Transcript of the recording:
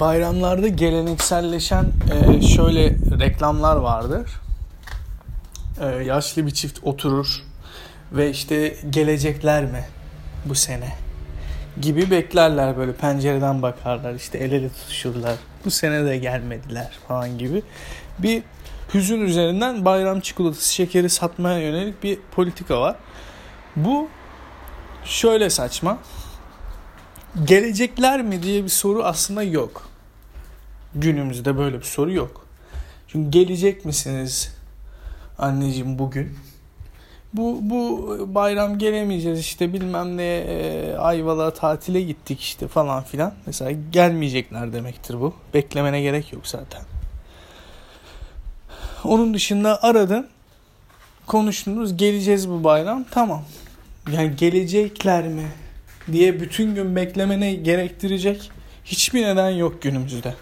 bayramlarda gelenekselleşen e, şöyle reklamlar vardır. E, yaşlı bir çift oturur ve işte gelecekler mi bu sene gibi beklerler böyle pencereden bakarlar işte el ele tutuşurlar. Bu sene de gelmediler falan gibi bir hüzün üzerinden bayram çikolatası şekeri satmaya yönelik bir politika var. Bu şöyle saçma. Gelecekler mi diye bir soru aslında yok. Günümüzde böyle bir soru yok. Çünkü gelecek misiniz anneciğim bugün? Bu, bu bayram gelemeyeceğiz işte bilmem ne e, Ayvalık'a tatile gittik işte falan filan. Mesela gelmeyecekler demektir bu. Beklemene gerek yok zaten. Onun dışında aradın. Konuştunuz geleceğiz bu bayram. Tamam. Yani gelecekler mi diye bütün gün beklemene gerektirecek hiçbir neden yok günümüzde.